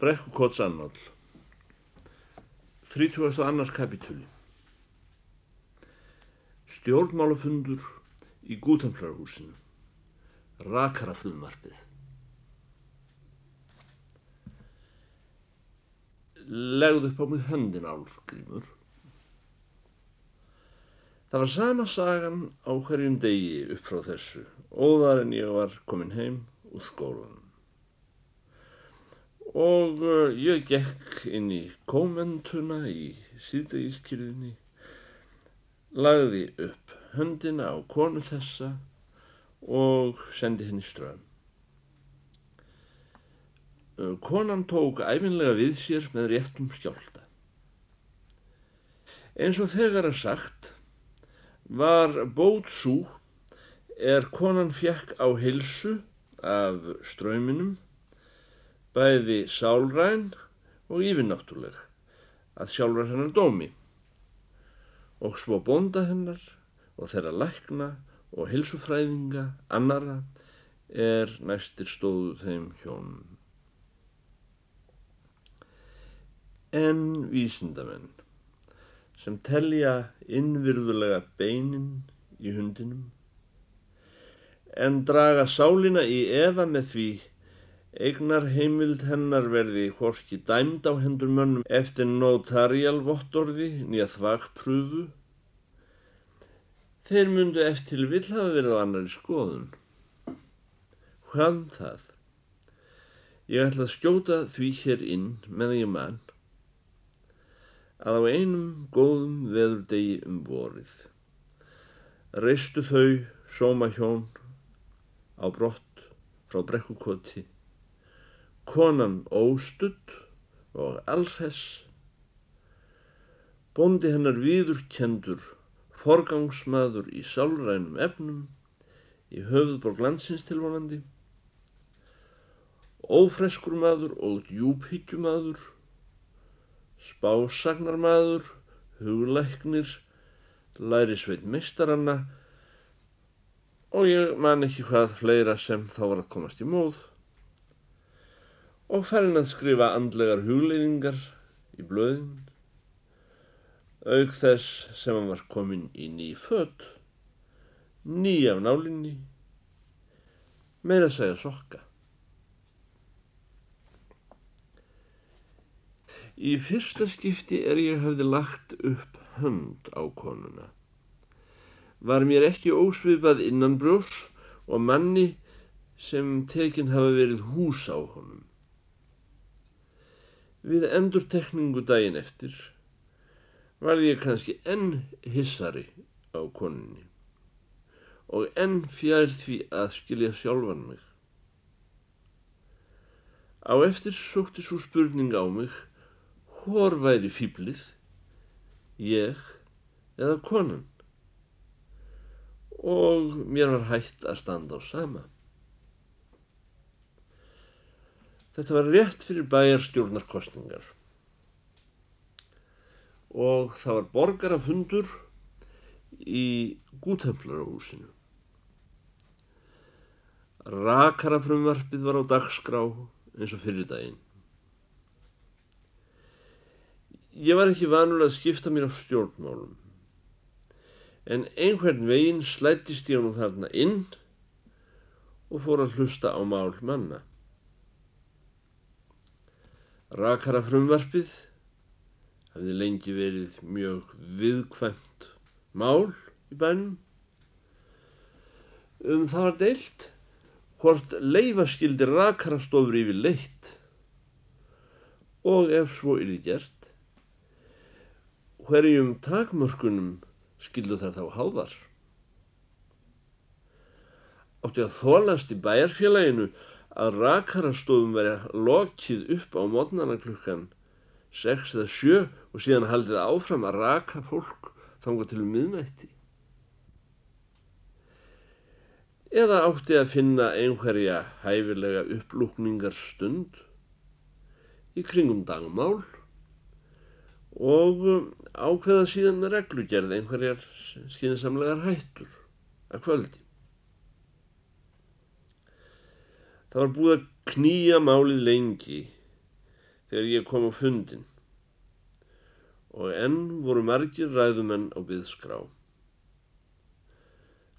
Brekkukots annál 32. kapitúli Stjórnmálafundur í Gútamflarhúsinu Rakaraflumvarpið Legðu upp á mig höndin álfgrímur Það var sama sagan á hverjum degi upp frá þessu. Óðar en ég var komin heim úr skólan og uh, ég gekk inn í kommentuna í síðdegiskyrðinni, lagði upp höndina á konu þessa og sendi henni ström. Uh, konan tók æfinlega við sér með réttum skjálta. Eins og þegar að sagt var bót svo er konan fjekk á hilsu af ströyminum bæði sálræn og yfirnáttúrleg að sjálfur hennar dómi og svo bonda hennar og þeirra lækna og hilsufræðinga annara er næstir stóðu þeim hjónum. En vísindamenn sem telja innvirðulega beinin í hundinum en draga sálina í efa með því Eignar heimild hennar verði hvorki dæmd á hendur mönnum eftir notarial vottorði nýja þvagprúðu. Þeir myndu eftir vill hafa verið á annari skoðun. Hvaðan það? Ég ætla að skjóta því hér inn með ég mann að á einum góðum veðurdegi um vorið reistu þau sóma hjón á brott frá brekkukoti konan óstudd og allhess, bóndi hennar viðurkendur, forgangsmaður í sálrænum efnum, í höfðborg landsins tilvonandi, ófreskur maður og djúphyggjum spásagnar maður, huglæknir, læri sveit meistaranna. Og ég man ekki hvað fleira sem þá var að komast í móð og færinn að skrifa andlegar hugleiðingar í blöðin, auk þess sem hann var komin í ný fött, ný af nálinni, meira að segja sokka. Í fyrsta skipti er ég hafði lagt upp hönd á konuna. Var mér ekki ósvipað innan brjós og manni sem tekinn hafa verið hús á honum. Við endur tekningu daginn eftir var ég kannski enn hissari á koninni og enn fjær því að skilja sjálfan mig. Á eftir sókti svo spurning á mig hvor væri fýblið, ég eða konan og mér var hægt að standa á sama. Þetta var rétt fyrir bæjarstjórnarkostningar og það var borgarafundur í Gútemplarahúsinu. Rakarafrumvarpið var á dagskrá eins og fyrir daginn. Ég var ekki vanur að skipta mér á stjórnmálum en einhvern veginn slættist ég nú þarna inn og fór að hlusta á mál manna. Rakara frumvarpið hafði lengi verið mjög viðkvæmt mál í bænum. Um það var deilt hvort leifaskildi rakarastofur yfir leitt og ef svo er þið gert, hverjum takmörkunum skildu þær þá háðar. Átti að þólast í bæjarfélaginu að rakarastofum verið lokið upp á mótnana klukkan 6 eða 7 og síðan haldið áfram að raka fólk þanga til miðnætti. Eða átti að finna einhverja hæfilega upplúkningar stund í kringum dagmál og ákveða síðan með reglugerð einhverjar skynsamlegar hættur að kvöldi. Það var búið að knýja málið lengi þegar ég kom á fundin og enn voru margir ræðumenn á byðskrá.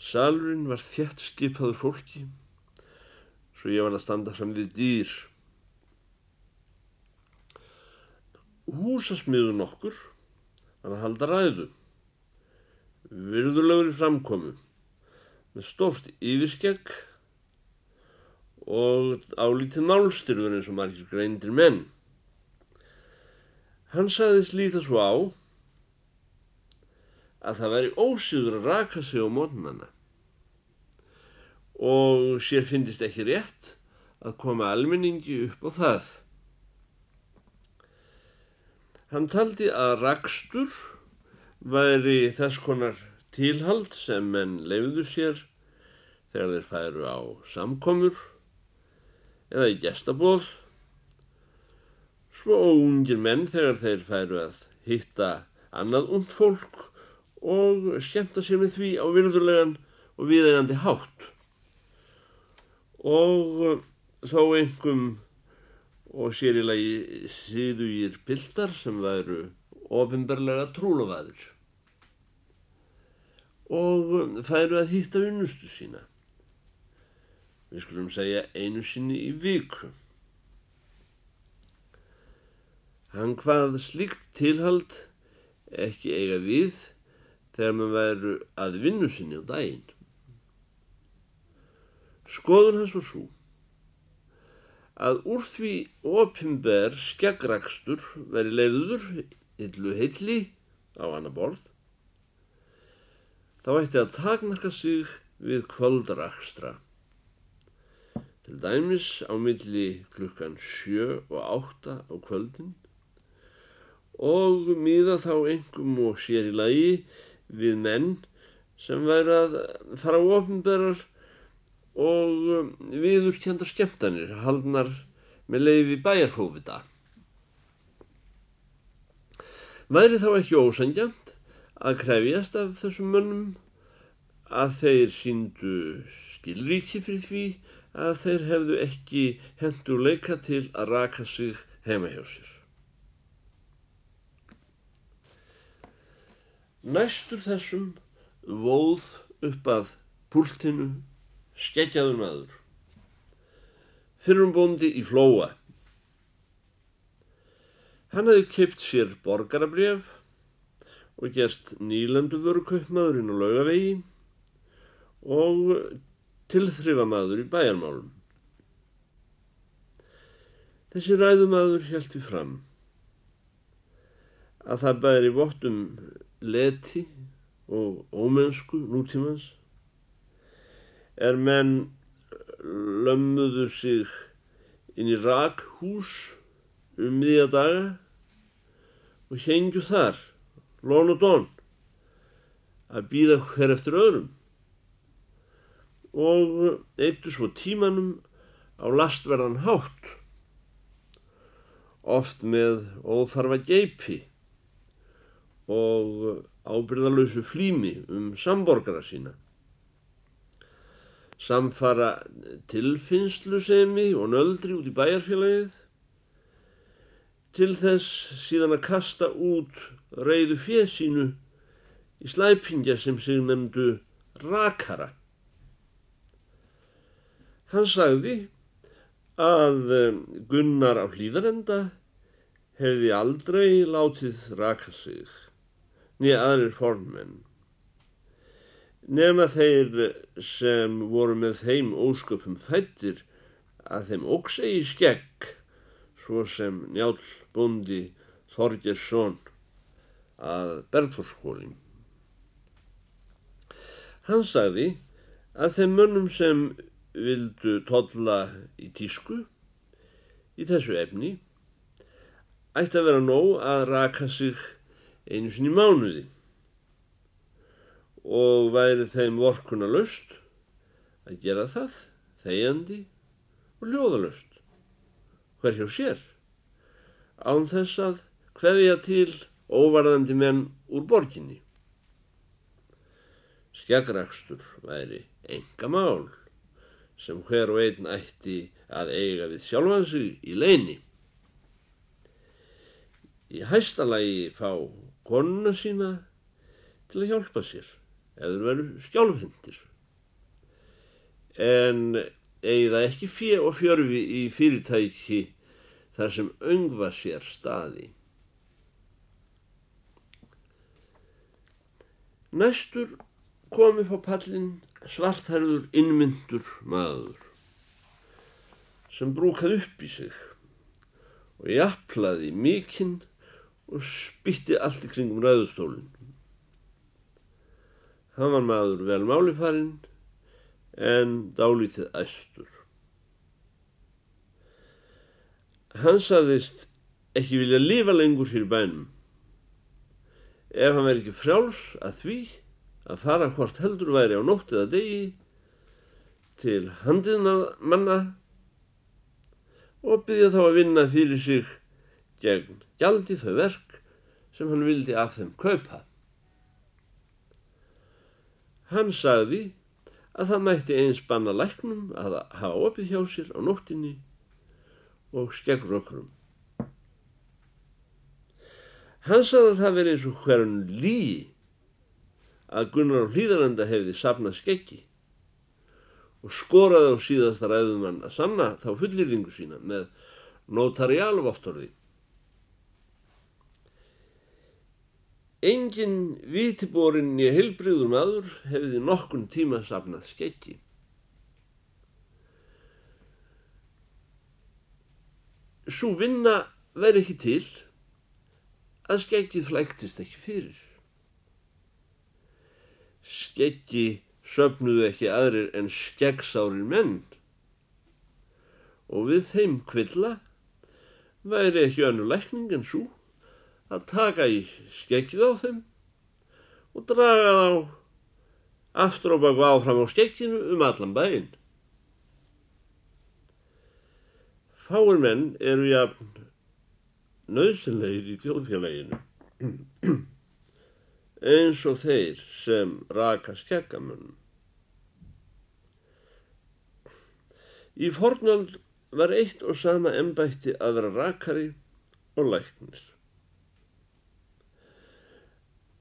Salurinn var þjætt skipaður fólki svo ég var að standa fram við dýr. Húsasmiður nokkur var að halda ræðu, virðulegur í framkomu með stórt yfirskegg og álítið málstyrður eins og margir greindir menn. Hann saðist líta svo á að það væri ósýður að raka sig á mótnana og sér finnist ekki rétt að koma almenningi upp á það. Hann taldi að rakstur væri þess konar tilhald sem menn leiðu sér þegar þeir færu á samkomur eða í gestaból svo ungir menn þegar þeir færu að hitta annað und fólk og skemmta sér með því á virðulegan og viðegandi hátt. Og þó einhverjum og sér í lagi síðugir pildar sem væru ofinberlega trúlofaður og um, færu að hitta vinnustu sína við skulum segja einu sinni í viku Hann hvað slíkt tilhald ekki eiga við þegar maður væru að vinnu sinni á daginn. Skoðun hans var svo að úr því opimber skeggrakstur veri leiður hillu heilli á annar borð þá ætti að takmarka sig við kvöldrakstra. Til dæmis á milli klukkan sjö og átta á kvöldin og miða þá engum og sér í lagi við menn sem væri að fara á ofnberðar og um, viðurkjandar skemmtanir haldnar með leiði bæjarfófita. Væri þá ekki ósangjant að krefjast af þessum mönnum að þeir síndu skilríki fyrir því að þeir hefðu ekki hendur leika til að raka sig heima hjá sér. Næstur þessum vóð upp að púltinu skeggjaður maður. Fyrrumbóndi í flóa. Hann hefði keipt sér borgarabrjöf og gerst nýlanduður kaupmaðurinn á laugavegi og tilþrifamaður í bæjarmálum. Þessi ræðumadur við fram að það bæri vottum leti og ómennsku nútímans er menn lömmuðu sig inn í rakhús um miðja daga og hengju þar, lón og dón, að býða hver eftir öðrum og eittu svo tímanum á lastverðan hátt, oft með óþarfa geipi og ábyrðalösu flými um samborgara sína. Samfara tilfinnslusemi og nöldri út í bæjarfélagið til þess síðan að kasta út reyðu fjesínu í slæpingja sem sig nefndu rakara. Hann sagði að Gunnar á hlýðarenda hefði aldrei látið raka sig nýja aðrir fornmenn. Nefna þeir sem voru með þeim ósköpum fættir að þeim óksegi skegg, svo sem njál bundi Þorgersson að Bergþórskólin. Hann sagði að þeim mönnum sem vildu todla í tísku í þessu efni. Ætti að vera nóg að raka sig einu sinni mánuði. Og væri þeim vorkuna löst að gera það þegjandi og ljóðalöst hver hjá sér? Án þess að hveðja til óvarðandi menn úr borginni. Skjagrakstur væri enga mál sem hver og einn ætti að eiga við sjálfan sig í leini. í hæsta lagi fá konuna sína til að hjálpa sér þeir veru skjálfhendir. En eigða ekki fjö og fjörfi í fyrirtæki þar sem öngva sér staði. Næstur kom upp á pallin svartherður innmyndur maður sem brúkað upp í sig og jafnlaði mikinn og spytti allt í kringum ræðustólinn. Hann var maður vel málifarinn en dálítið æstur. Hann saðist ekki vilja lifa lengur hér bænum. Ef hann verið ekki frjáls að því að fara hvort heldur væri á nótt eða degi til handiðna manna og byggja þá að vinna fyrir sig gegn gjaldi þau verk sem hann vildi af þeim kaupa. Hann sagði að það mætti eins banna læknum að hafa opið hjá sér á nóttinni og skeggur okkurum. Hann sagði að það veri eins og hverjum lí að Gunnar hlýðaranda hefði sapnað skeggi og skoraði á síðasta ræðumann að sanna þá fullirðingu sína með notariálvottorði. Engin vitiborinn í heilbriður maður hefði nokkun tíma safnað skeggi. Svo vinna veri ekki til að skeggið flæktist ekki fyrir. Skeggi söfnuðu ekki aðrir en skeggsárir menn og við þeim kvilla væri ekki önnu lækning en svo að taka í skeggið á þeim og draga þá aftur og baka áfram á skegginu um allan bæinn. Fáir menn eru jafn nöðsynlegir í þjóðfélaginu eins og þeir sem raka skeggamönnum. Í fornöld var eitt og sama ennbætti að vera rakari og læknir.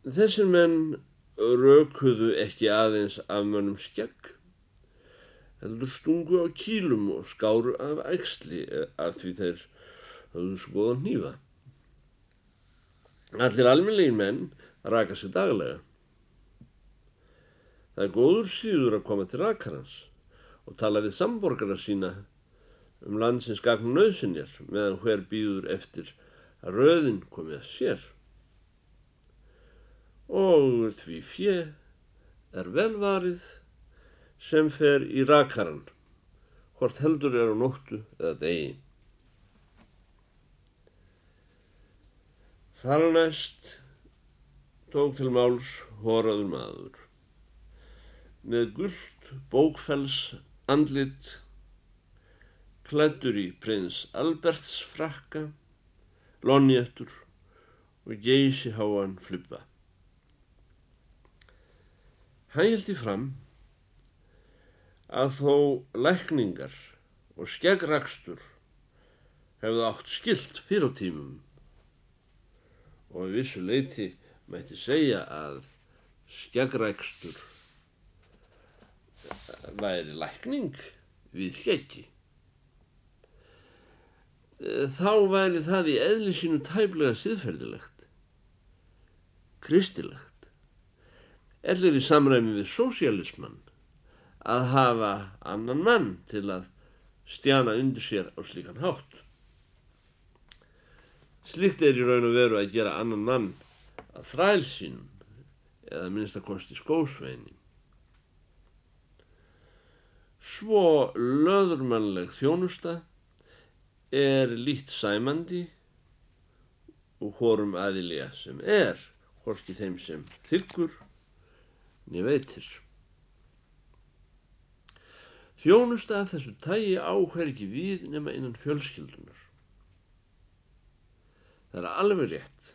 Þessir menn raukuðu ekki aðeins af mönnum skegg, heldur stungu á kílum og skáru af ægsli af því þeir höfðu skoðan nýfa. Allir alminlegin menn raka sig daglega. Það er góður síður að koma til rakarans og tala við samborgara sína um landsins gagn nöðsynjar meðan hver býður eftir að röðin komi að sér. Og því fjö er velvarið sem fer í rakaran, hvort heldur er á nóttu eða degi. Þar næst tók til máls horaður maður með gullt bókfells andlit, klættur í prins Alberts frakka, lonjættur og geysi háan flippa. Hann heldi fram að þó lækningar og skeggrakstur hefðu átt skilt fyrir tímum og við vissu leiti mætti segja að skeggrækstur væri lækning við skeggi. Þá væri það í eðli sínu tæplega siðferðilegt, kristilegt, ellir í samræmi við sósialismann að hafa annan mann til að stjana undir sér á slíkan hátt. Slikt er í raun og veru að gera annan mann að þræl sínum eða minnst að kosti skósveinin. Svo löðurmannleg þjónusta er lít sæmandi og hórum aðilja sem er, hvorki þeim sem þykkur niður veitir. Þjónusta af þessu tægi áhver ekki við nema innan fjölskyldunar. Það er alveg rétt,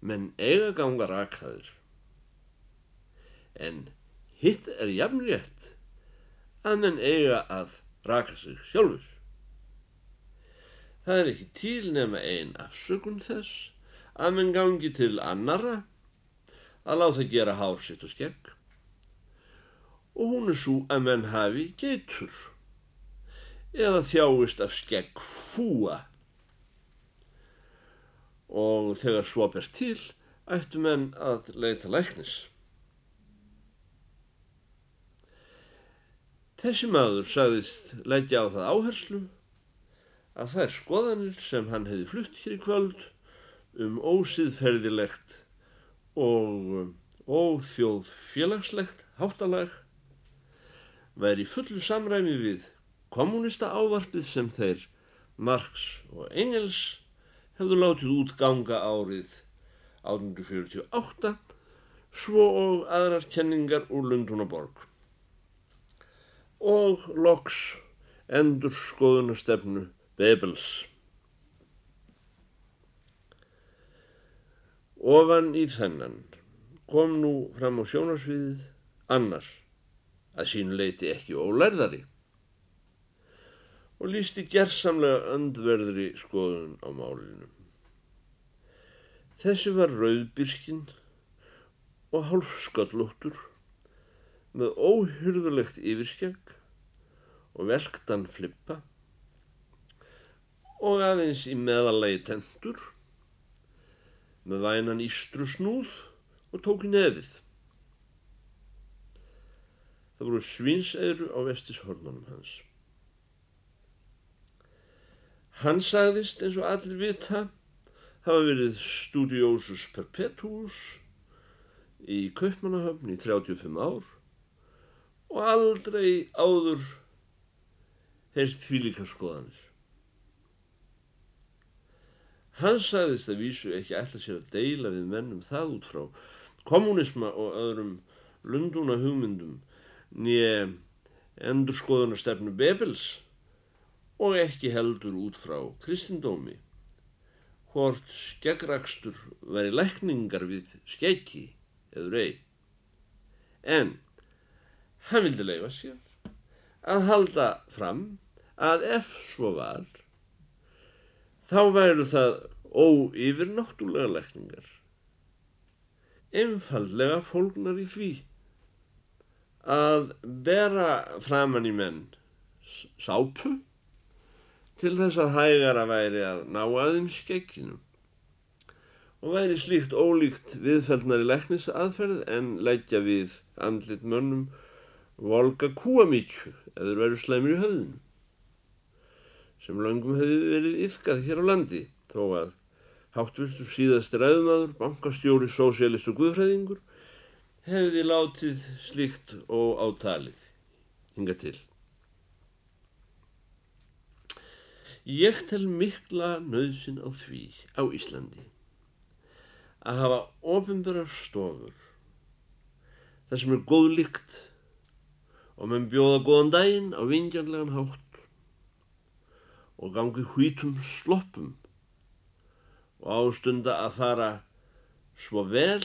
menn eiga ganga rakþaður. En hitt er jafn rétt að menn eiga að raka sig sjálfur. Það er ekki til nema einn afsökun þess að menn gangi til annara að láta gera hár sitt og skegg og hún er svo að menn hafi geitur eða þjáist af skegg fúa og þegar svo ber til ættu menn að leita læknis. Þessi maður sagðist leggja á það áherslu að þær skoðanir sem hann hefði flutt hér í kvöld um ósýðferðilegt og óþjóð félagslegt háttalag væri fullu samræmi við kommunista ávarpið sem þeir Marx og Engels hefðu látið út ganga árið 1848 svo og aðrar kenningar úr Lundunaborg og loks endur skoðunastefnu Bebels. Ofan í þennan kom nú fram á sjónarsviðið annar að sínu leiti ekki ólærðari og lísti gerðsamlega öndverðri skoðun á málinu. Þessi var rauðbyrkin og hálfskallóttur með óhyrðulegt yfirskegg og velktan flippa og aðeins í meðalagi tentur með vænan ístru snúð og tók í nefið. Það voru svinseiru á vestishornunum hans. Hann sagðist eins og allir vita hafa verið studiosus perpetuus í Kaupmannahöfn í 35 ár og aldrei áður heyrst fylíkar skoðanir. Hann sagðist að vísu ekki ætla sér að deila við mennum það út frá kommunisma og öðrum lunduna hugmyndum nýja endur skoðunarstefnu Bebels og ekki heldur út frá kristindómi hvort skeggrakstur veri lækningar við skeggi eður ei. En hann vildi leifa sér að halda fram að ef svo var þá væru það óyfir náttúrlega lækningar. Einfallega fólknar í því að bera framann í menn sápu til þess að hægara væri að ná aðeins skekkinu og væri slíkt ólíkt viðfældnari leknis aðferð en leggja við andlit mönnum volga kúamíkju eður veru slemur í höfðinu sem langum hefði verið yfkað hér á landi þó að háttvistur síðast ræðumadur, bankastjóri, sósialist og guðfræðingur hefði látið slíkt og átalið hinga til. Ég tel mikla nöðsin á því á Íslandi að hafa ofinbærar stofur þar sem er góð líkt og menn bjóða góðan daginn á vingjarlegan hátt og gangi hvítum sloppum og ástunda að fara svo vel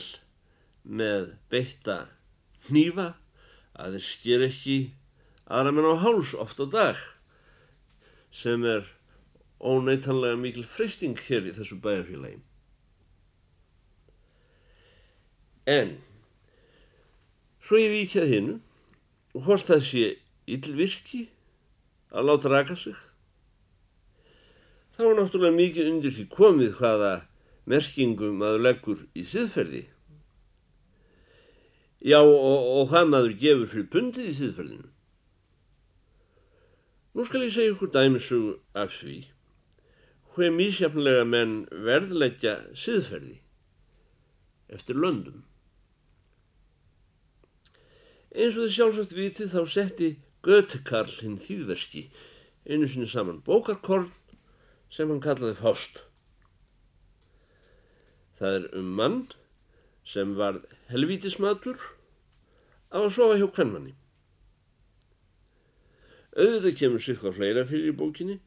með beitta hnífa að þeir sker ekki aðra menn á háls oft á dag sem er óneitanlega mikil freysting hér í þessu bæjarfélagi. En svo ég vikið hinnu og hvort það sé yllvirki að láta raka sig þá er náttúrulega mikið undir því komið hvaða merkingum maður leggur í siðferði. Já og, og hvað maður gefur fyrir pundið í siðferðinu. Nú skal ég segja ykkur dæmisug af því hver mísjafnlega menn verðleggja siðferði eftir löndum. Eins og þið sjálfsagt vitið þá setti Götekarl hinn þýðverski einu sinni saman bókarkorn sem hann kallaði Fást. Það er um mann sem var helvítismatur af að sofa hjá kvennmanni. Auðvitað kemur sig hvað fleira fyrir í bókinni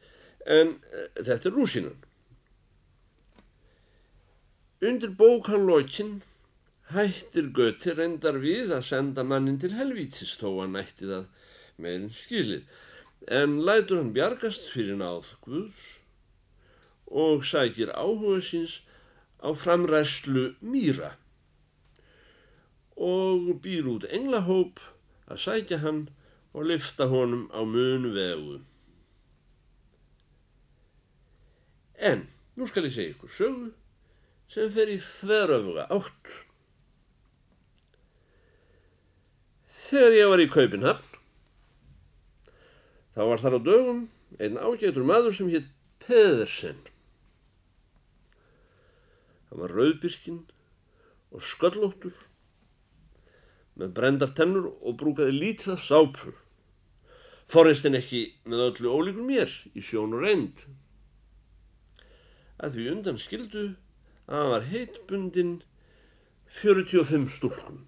en uh, þetta er rúsinan. Undir bókanlókin hættir Göti reyndar við að senda mannin til helvítis þó að nætti það meðin skilið, en lætur hann bjargast fyrir náð Guðs og sækir áhuga síns á framræslu mýra og býr út englahóp að sækja hann og lifta honum á mun vegu. En nú skal ég segja ykkur sögu sem fer í þveröfuga átt. Þegar ég var í Kaupinhafn, þá var þar á dögum einn ágætur maður sem hétt Pedersen. Hann var rauðbyrkinn og sköllóttur með brendar tennur og brúkaði lítið sápur. Forrest en ekki með öllu ólíkur mér í sjón og reynd. Að því undan skildu að hann var heitbundin 45 stúlkum.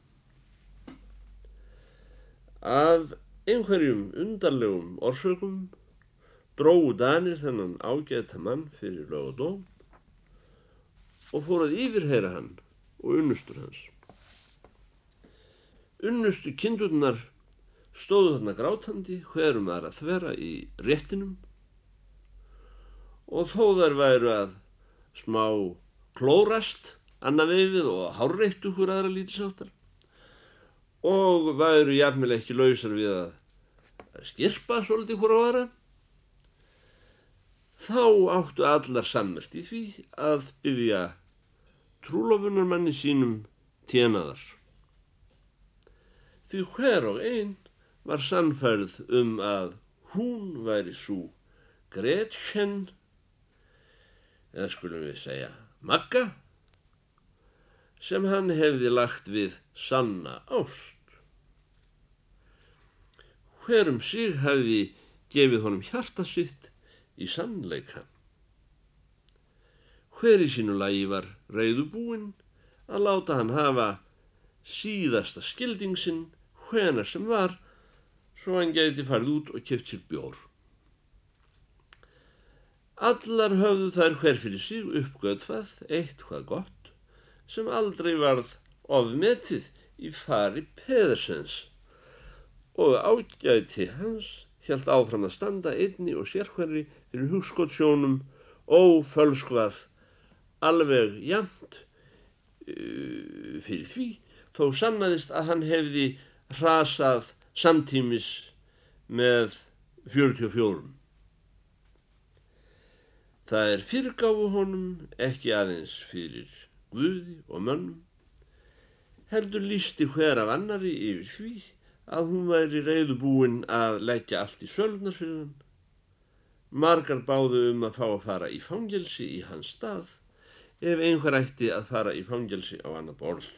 Af einhverjum undarlegum orsökum dróðu Danir þennan ágæta mann fyrir lög og fór að yfirheyra hann og unnustur hans. Unnustu kindurnar stóðu þarna grátandi hverjum aðra þvera í réttinum og þó þær væru að smá klórast annað veifið og hárreittu hver aðra lítisáttar og væru jafnvel ekki lausar við að skirpa svolítið hver á aðra þá áttu allar sammert í því að byggja trúlofunarmanni sínum tjenaðar. Því hver og einn var sannfærið um að hún væri svo Gretchen, eða skulum við segja Magga, sem hann hefði lagt við sanna ást. Hverum sig hefði gefið honum hjarta sitt í sannleika. Hver í sínu lagi var reyðubúinn að láta hann hafa síðasta skildingsinn hvenar sem var svo hann geti farið út og keft sér bjór. Allar höfðu þær hver fyrir sig uppgötvað eitt hvað gott sem aldrei varð ofmetið í fari Pedersens og ágæti hans hjælt áfram að standa einni og sérhverri fyrir hugskottsjónum ófölskvað alveg jamt uh, fyrir því þó sannaðist að hann hefði hrasað samtímis með 44. Það er fyrirgáfu honum ekki aðeins fyrir Guði og mönnum, heldur lísti hver af annari yfir því að hún væri reyðubúin að leggja allt í sölvnar fyrir hann. Margar báðu um að fá að fara í fangelsi í hans stað ef einhver ætti að fara í fangelsi á annað borð.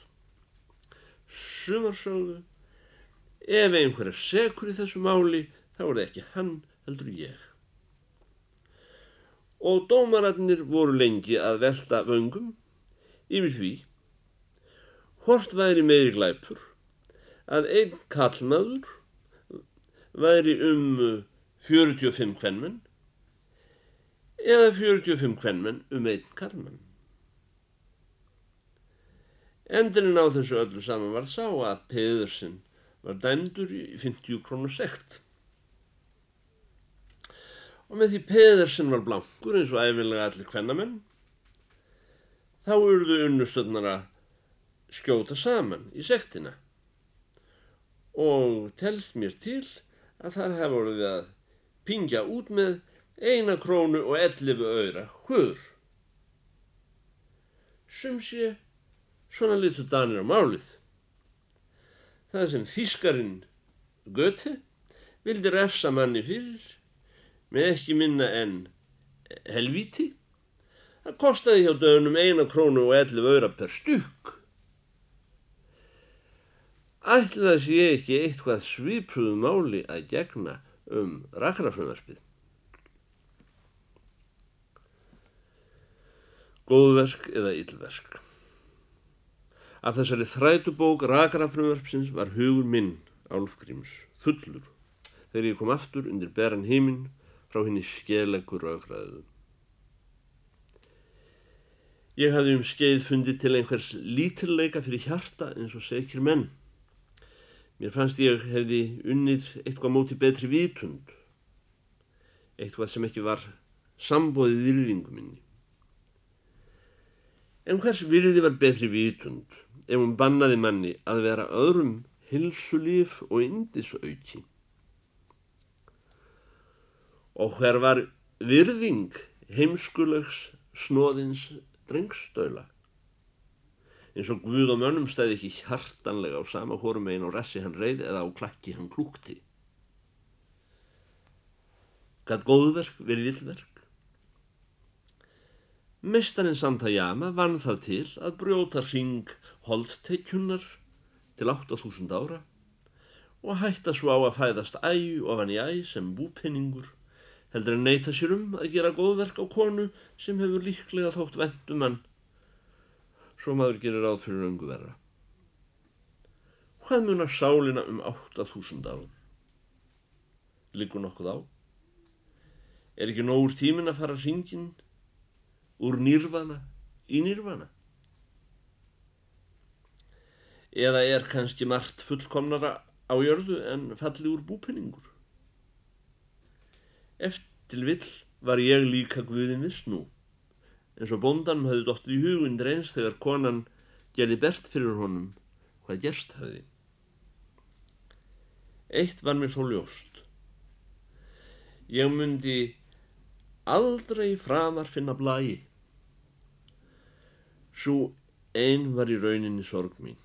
Sumarsóðu, ef einhver er sekur í þessu máli þá er það ekki hann heldur ég. Og dómararnir voru lengi að velta vöngum yfir því hvort væri meiri glæpur að einn kallmaður væri um 45 kvennmenn eða 45 kvennmenn um einn kallmann. Endurinn á þessu öllu saman var sá að Pedersen var dæmdur í 50 krónu sekt. Og með því Pedersen var blankur eins og æfinlega allir kvennamenn, þá urðu unnustöðnar að skjóta saman í sektina. Og telst mér til að þar hefur voruð að pingja út með eina krónu og ellifu öyra hver. Sem sé Svona litur Danir á málið. Það sem þýskarinn Göte vildi refsa manni fyrir með ekki minna en helvíti. Það kostiði hjá dögunum eina krónu og ellu öyra per stykk. Ætli það sé ekki eitthvað svipruðu máli að gegna um rakrafröðarpið. Góðverk eða yllverk. Af þessari þrætubók rakarafröðarpsins var hugur minn, Álfgríms, fullur þegar ég kom aftur undir beran heiminn frá henni skelegur auðgræðu. Ég hafði um skeið fundið til einhvers lítillega fyrir hjarta eins og sekir menn. Mér fannst ég hefði unnið eitthvað móti betri vitund, eitthvað sem ekki var sambóðið virðingu minni. En hvers virði var betri vitund ef hún bannaði manni að vera öðrum hilsulíf og indisauki? Og hver var virðing heimskulegs snóðins drengstöila? eins og Guð og mönnum stæði ekki hjartanlega á sama hórum einn og rassi hann reyð eða á klakki hann klúkti. Gat góðverk verið illverk? Mestarinn Santayama vann það til að brjóta ring holdteikjunnar til 8000 ára og hætta svo á að fæðast æg ofan í æg sem búpenningur heldur en neyta sér um að gera góðverk á konu sem hefur líklega þótt vendum hann svo maður gerir áð fyrir öngu verra. Hvað munar sálina um 8000 ár? Liggur nokkuð á? Er ekki nógur tímin að fara hringin úr nýrvana í nýrvana? Eða er kannski margt fullkomnara á jörðu en falli úr búpenningur? Eftir vill var ég líka Guðin viss nú eins og bóndanum hafði dóttið í hugun dreins þegar konan gerði bert fyrir honum hvað gerst hafði. Eitt var mér þó ljóst. Ég myndi aldrei framar finna blæi. Svo einn var í rauninni sorg mín.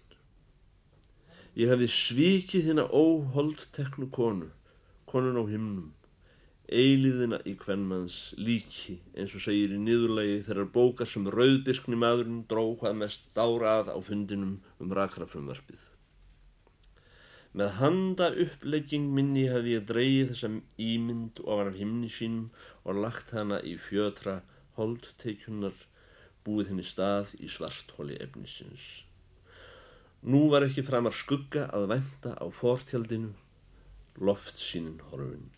Ég hefði svikið hérna óhold teknu konu, konun á himnum eilíðina í hvernmanns líki eins og segir í niðurlegi þeirrar bókar sem rauðbyrkni maðurinn dró hvað mest dárað á fundinum um rakrafrumvarpið. Með handa upplegging minni hefði ég dreyið þessa ímynd ofan af himni sínum og lagt hana í fjötra holdteikjunar búið henni stað í svarthóli efnisins. Nú var ekki framar skugga að venda á fortjaldinu loft sínin horfinn.